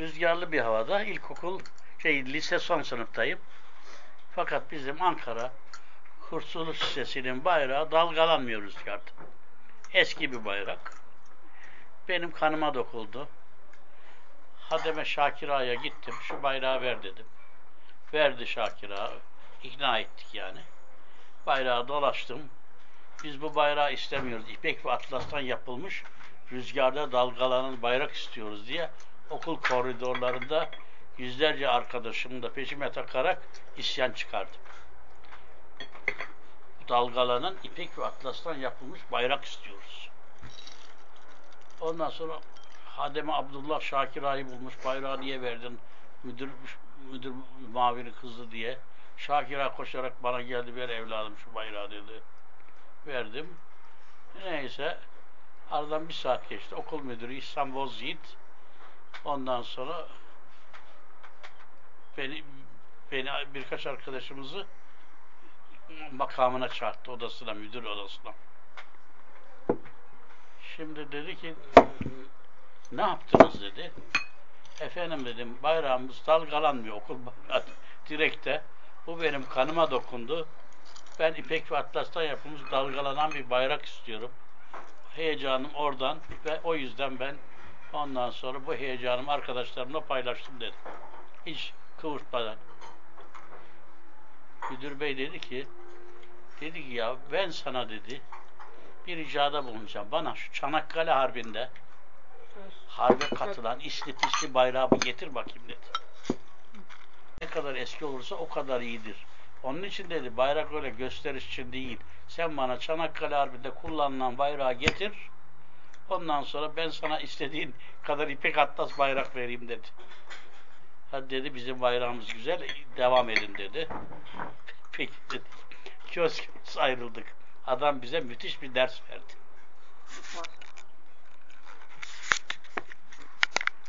rüzgarlı bir havada ilkokul şey lise son sınıftayım. Fakat bizim Ankara Kurtuluş Lisesi'nin bayrağı dalgalanmıyor rüzgarda. Eski bir bayrak. Benim kanıma dokuldu. Hademe Şakir Ağa'ya gittim. Şu bayrağı ver dedim. Verdi Şakir Ağa. İkna ettik yani. Bayrağı dolaştım. Biz bu bayrağı istemiyoruz. İpek ve atlastan yapılmış rüzgarda dalgalanan bayrak istiyoruz diye okul koridorlarında yüzlerce arkadaşımı da peşime takarak isyan çıkardım. Dalgalanan ipek ve atlastan yapılmış bayrak istiyoruz. Ondan sonra Hademe Abdullah Şakir Ağa'yı bulmuş bayrağı niye verdin müdür müdür mavini kızdı diye. Şakir Ağa koşarak bana geldi ver evladım şu bayrağı dedi. Verdim. Neyse aradan bir saat geçti. Okul müdürü İhsan Bozyiğit ondan sonra beni beni birkaç arkadaşımızı makamına çağırdı odasına, müdür odasına. Şimdi dedi ki ne yaptınız dedi. Efendim dedim bayrağımız dalgalanmıyor okul bayrağı direkte. Bu benim kanıma dokundu. Ben ipek ve atlastan yapılmış dalgalanan bir bayrak istiyorum. Heyecanım oradan ve o yüzden ben ondan sonra bu heyecanımı arkadaşlarımla paylaştım dedim. Hiç kıvırtmadan. Müdür bey dedi ki dedi ki ya ben sana dedi bir ricada bulunacağım. Bana şu Çanakkale Harbi'nde harbe katılan isli pisli bayrağımı getir bakayım dedi. Ne kadar eski olursa o kadar iyidir. Onun için dedi bayrak öyle gösteriş için değil. Sen bana Çanakkale Harbi'nde kullanılan bayrağı getir. Ondan sonra ben sana istediğin kadar ipek atlas bayrak vereyim dedi. Hadi dedi bizim bayrağımız güzel devam edin dedi. Peki dedi. Kioskimiz ayrıldık. Adam bize müthiş bir ders verdi.